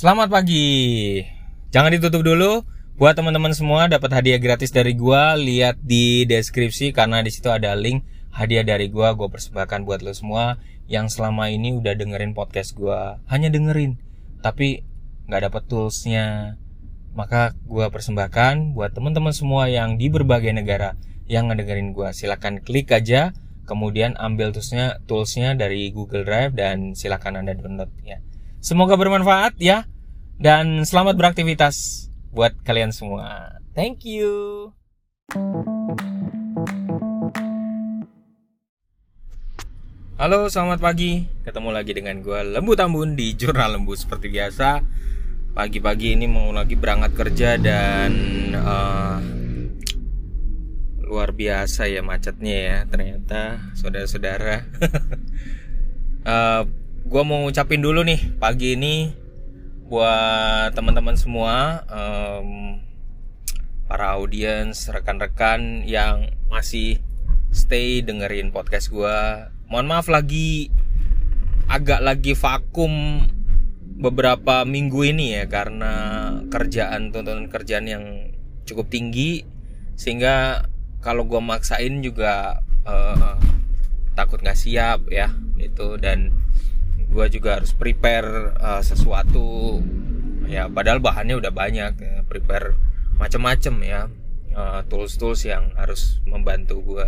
Selamat pagi. Jangan ditutup dulu. Buat teman-teman semua dapat hadiah gratis dari gua, lihat di deskripsi karena di situ ada link hadiah dari gua. Gua persembahkan buat lo semua yang selama ini udah dengerin podcast gua. Hanya dengerin, tapi nggak dapat toolsnya. Maka gua persembahkan buat teman-teman semua yang di berbagai negara yang ngedengerin gua. Silahkan klik aja, kemudian ambil toolsnya, toolsnya dari Google Drive dan silakan anda download ya. Semoga bermanfaat ya. Dan selamat beraktivitas buat kalian semua. Thank you. Halo, selamat pagi. Ketemu lagi dengan gue Lembu Tambun di Jurnal Lembu seperti biasa. Pagi-pagi ini mau lagi berangkat kerja dan uh, luar biasa ya macetnya ya ternyata saudara-saudara. uh, gue mau ngucapin dulu nih pagi ini buat teman-teman semua um, para audiens rekan-rekan yang masih stay dengerin podcast gue mohon maaf lagi agak lagi vakum beberapa minggu ini ya karena kerjaan tuntutan kerjaan yang cukup tinggi sehingga kalau gue maksain juga uh, takut nggak siap ya itu dan gue juga harus prepare uh, sesuatu. Ya padahal bahannya udah banyak ya. prepare macem-macem ya. Uh, tools-tools yang harus membantu gue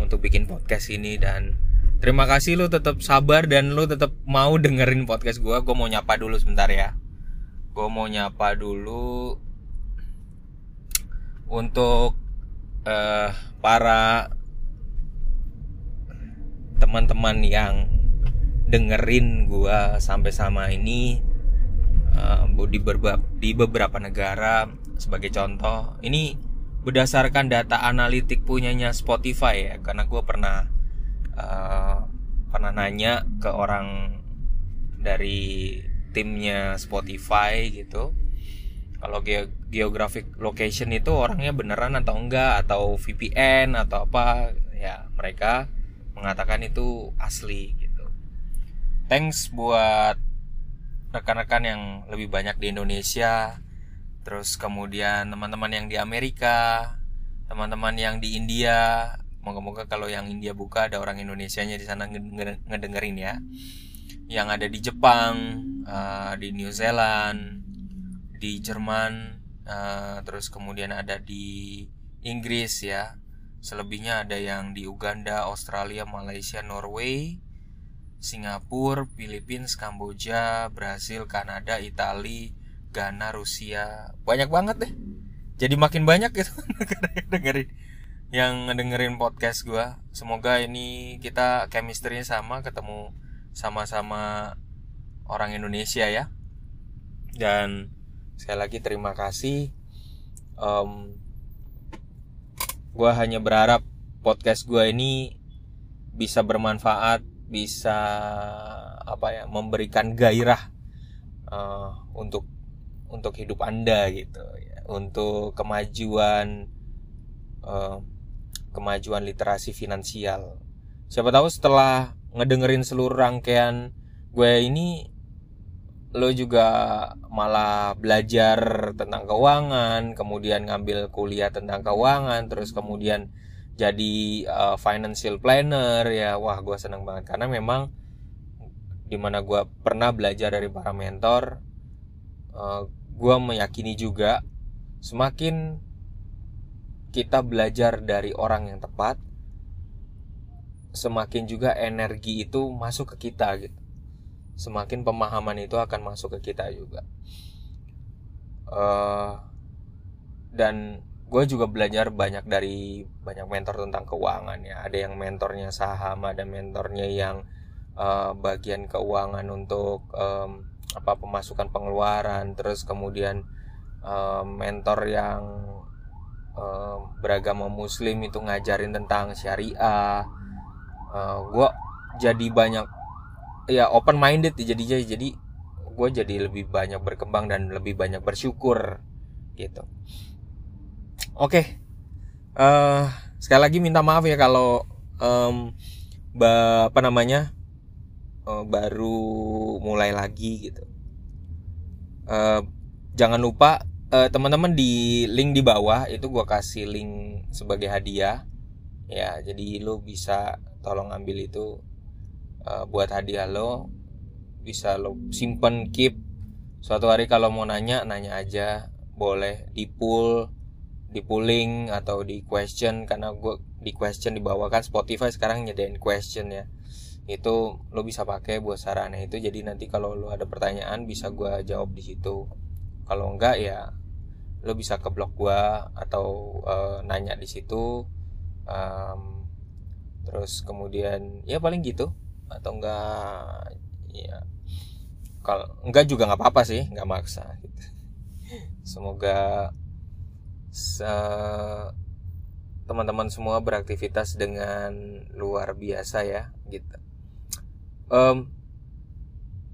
untuk bikin podcast ini. Dan terima kasih lo tetap sabar dan lo tetap mau dengerin podcast gue gue mau nyapa dulu sebentar ya. Gue mau nyapa dulu untuk uh, para teman-teman yang dengerin gua sampai sama ini uh, di, di beberapa negara sebagai contoh ini berdasarkan data analitik punyanya Spotify ya karena gue pernah uh, pernah nanya ke orang dari timnya Spotify gitu kalau ge geographic location itu orangnya beneran atau enggak atau VPN atau apa ya mereka mengatakan itu asli thanks buat rekan-rekan yang lebih banyak di Indonesia terus kemudian teman-teman yang di Amerika teman-teman yang di India moga-moga kalau yang India buka ada orang Indonesia-nya di sana ngedengerin ya. Yang ada di Jepang uh, di New Zealand di Jerman uh, terus kemudian ada di Inggris ya selebihnya ada yang di Uganda Australia Malaysia Norway Singapura, Filipina, Kamboja, Brasil, Kanada, Italia, Ghana, Rusia. Banyak banget deh. Jadi makin banyak gitu dengerin yang dengerin podcast gue. Semoga ini kita chemistry sama, ketemu sama-sama orang Indonesia ya. Dan sekali lagi terima kasih. Um, gue hanya berharap podcast gue ini bisa bermanfaat bisa apa ya memberikan gairah uh, untuk untuk hidup anda gitu ya untuk kemajuan uh, kemajuan literasi finansial siapa tahu setelah ngedengerin seluruh rangkaian gue ini lo juga malah belajar tentang keuangan kemudian ngambil kuliah tentang keuangan terus kemudian jadi uh, financial planner ya wah gue seneng banget. Karena memang di mana gue pernah belajar dari para mentor uh, eh, gue meyakini juga semakin kita belajar dari orang yang tepat semakin juga energi itu masuk ke kita gitu semakin pemahaman itu akan masuk ke kita juga. Uh, dan gue juga belajar banyak dari banyak mentor tentang keuangan ya. Ada yang mentornya saham ada mentornya yang uh, bagian keuangan untuk um, apa pemasukan pengeluaran terus kemudian um, mentor yang um, beragama muslim itu ngajarin tentang syariah. Uh, gue jadi banyak ya open minded jadinya. Jadi gue jadi lebih banyak berkembang dan lebih banyak bersyukur gitu. Oke, okay. uh, sekali lagi minta maaf ya kalau um, ba, apa namanya uh, baru mulai lagi gitu. Uh, jangan lupa uh, teman-teman di link di bawah itu gue kasih link sebagai hadiah. Ya jadi lo bisa tolong ambil itu uh, buat hadiah lo bisa lo simpen keep. Suatu hari kalau mau nanya nanya aja. Boleh di pull di pooling atau di question. Karena gue di question dibawakan Spotify sekarang nyediain question ya. Itu lo bisa pakai buat sarannya itu. Jadi nanti kalau lo ada pertanyaan bisa gue jawab di situ. Kalau enggak ya lo bisa ke blog gue atau uh, nanya di situ. Um, terus kemudian ya paling gitu atau enggak ya kalau enggak juga nggak apa-apa sih nggak maksa gitu. Semoga teman-teman semua beraktivitas dengan luar biasa ya gitu. Um,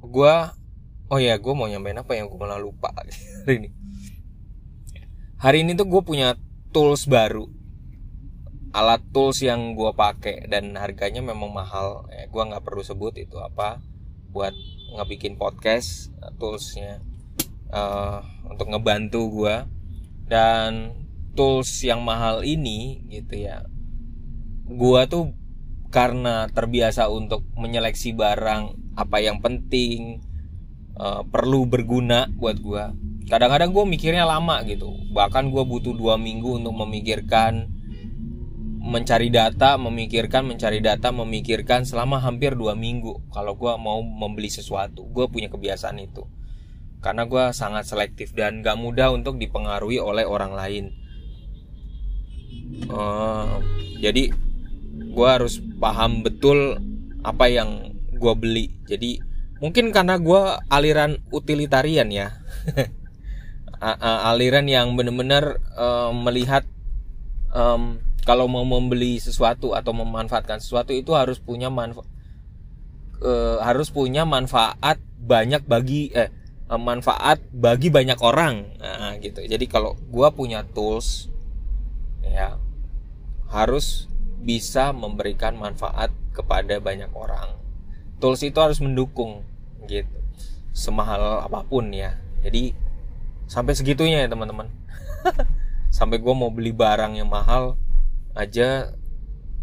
gue oh ya gue mau nyampein apa yang gue malah lupa hari ini. Hari ini tuh gue punya tools baru alat tools yang gue pakai dan harganya memang mahal. Ya gue nggak perlu sebut itu apa buat ngebikin podcast toolsnya uh, untuk ngebantu gue dan tools yang mahal ini gitu ya gua tuh karena terbiasa untuk menyeleksi barang apa yang penting uh, perlu berguna buat gua. Kadang-kadang gue mikirnya lama gitu. Bahkan gue butuh dua minggu untuk memikirkan mencari data memikirkan mencari data memikirkan selama hampir dua minggu kalau gue mau membeli sesuatu. Gue punya kebiasaan itu. Karena gue sangat selektif dan gak mudah untuk dipengaruhi oleh orang lain. Uh, jadi gue harus paham betul apa yang gue beli. Jadi mungkin karena gue aliran utilitarian ya. Aliran yang benar-benar uh, melihat um, kalau mau membeli sesuatu atau memanfaatkan sesuatu itu harus punya manfaat uh, harus punya manfaat banyak bagi eh Eh, manfaat bagi banyak orang. Nah, gitu. Jadi kalau gue punya tools ya harus bisa memberikan manfaat kepada banyak orang. Tools itu harus mendukung gitu. Semahal apa pun ya. Jadi sampai segitunya ya teman-teman. Sampai gue mau beli barang yang mahal aja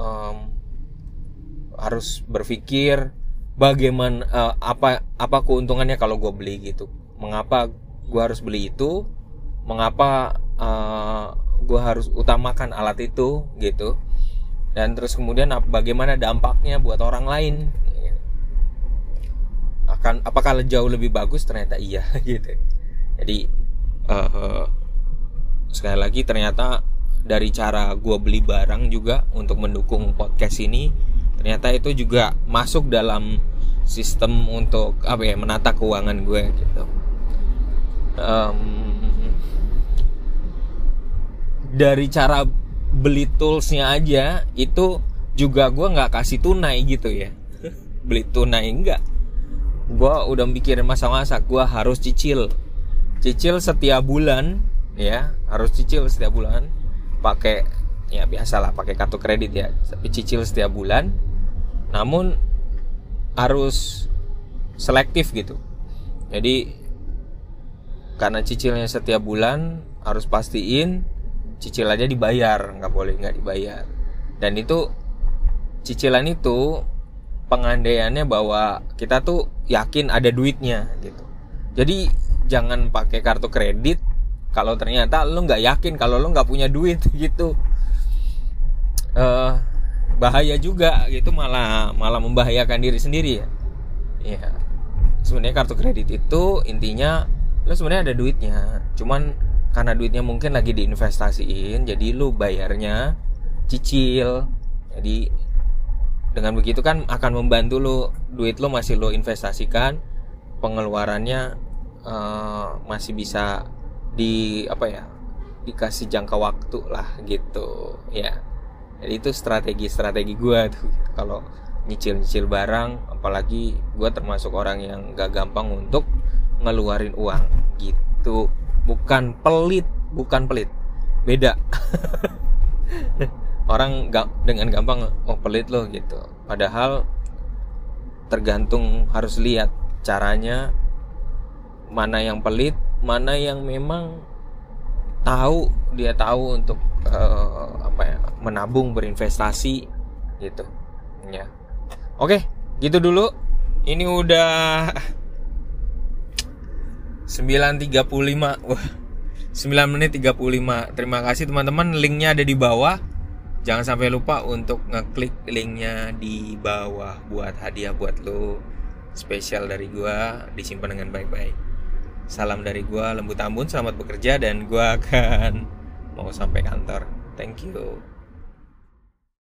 um, harus berpikir bagaimana uh, apa apa keuntungannya kalau gue beli gitu. Mengapa gue harus beli itu? Mengapa uh, eh, gue harus utamakan alat itu gitu? Dan terus kemudian bagaimana dampaknya buat orang lain? Akan apakah jauh lebih bagus? Ternyata iya gitu. Jadi uh, sekali lagi ternyata dari cara gue beli barang juga untuk mendukung podcast ini. Ternyata itu juga masuk dalam sistem untuk apa ya menata keuangan gue gitu. Um, dari cara beli toolsnya aja itu juga gue nggak kasih tunai gitu ya. Beli tunai enggak gue udah mikirin masa-masa gue harus cicil. Cicil setiap bulan ya harus cicil setiap bulan pakai ya biasalah pakai kartu kredit ya. Tapi cicil setiap bulan. Namun harus selektif gitu. Jadi karena cicilnya setiap bulan harus pastiin cicilannya dibayar. Nggak boleh nggak dibayar. Dan itu cicilan itu pengandaiannya bahwa kita tuh yakin ada duitnya gitu. Jadi jangan pakai kartu kredit kalau ternyata lo nggak yakin kalau lo nggak punya duit gitu uh, bahaya juga gitu malah malah membahayakan diri sendiri ya. Ya sebenarnya kartu kredit itu intinya lo sebenarnya ada duitnya cuman karena duitnya mungkin lagi diinvestasiin jadi lo bayarnya cicil. Jadi dengan begitu kan akan membantu lo duit lo masih lo investasikan pengeluarannya uh, masih bisa di apa ya dikasih jangka waktu lah gitu ya. Jadi itu strategi-strategi gue tuh kalau nyicil-nyicil barang apalagi gue termasuk orang yang gak gampang untuk ngeluarin uang gitu. Bukan pelit bukan pelit beda. Orang gak dengan gampang oh pelit loh gitu. Padahal tergantung harus lihat caranya mana yang pelit mana yang memang tahu dia tahu untuk uh, apa ya menabung berinvestasi gitu. Ya. Oke gitu dulu. Ini udah 9.35 wah 9 menit 35 terima kasih teman-teman. Linknya ada di bawah. Jangan sampai lupa untuk ngeklik linknya di bawah buat hadiah buat lo spesial dari gua. Disimpan dengan baik-baik salam dari gua lembut ambun selamat bekerja dan gua akan mau sampai kantor. Thank you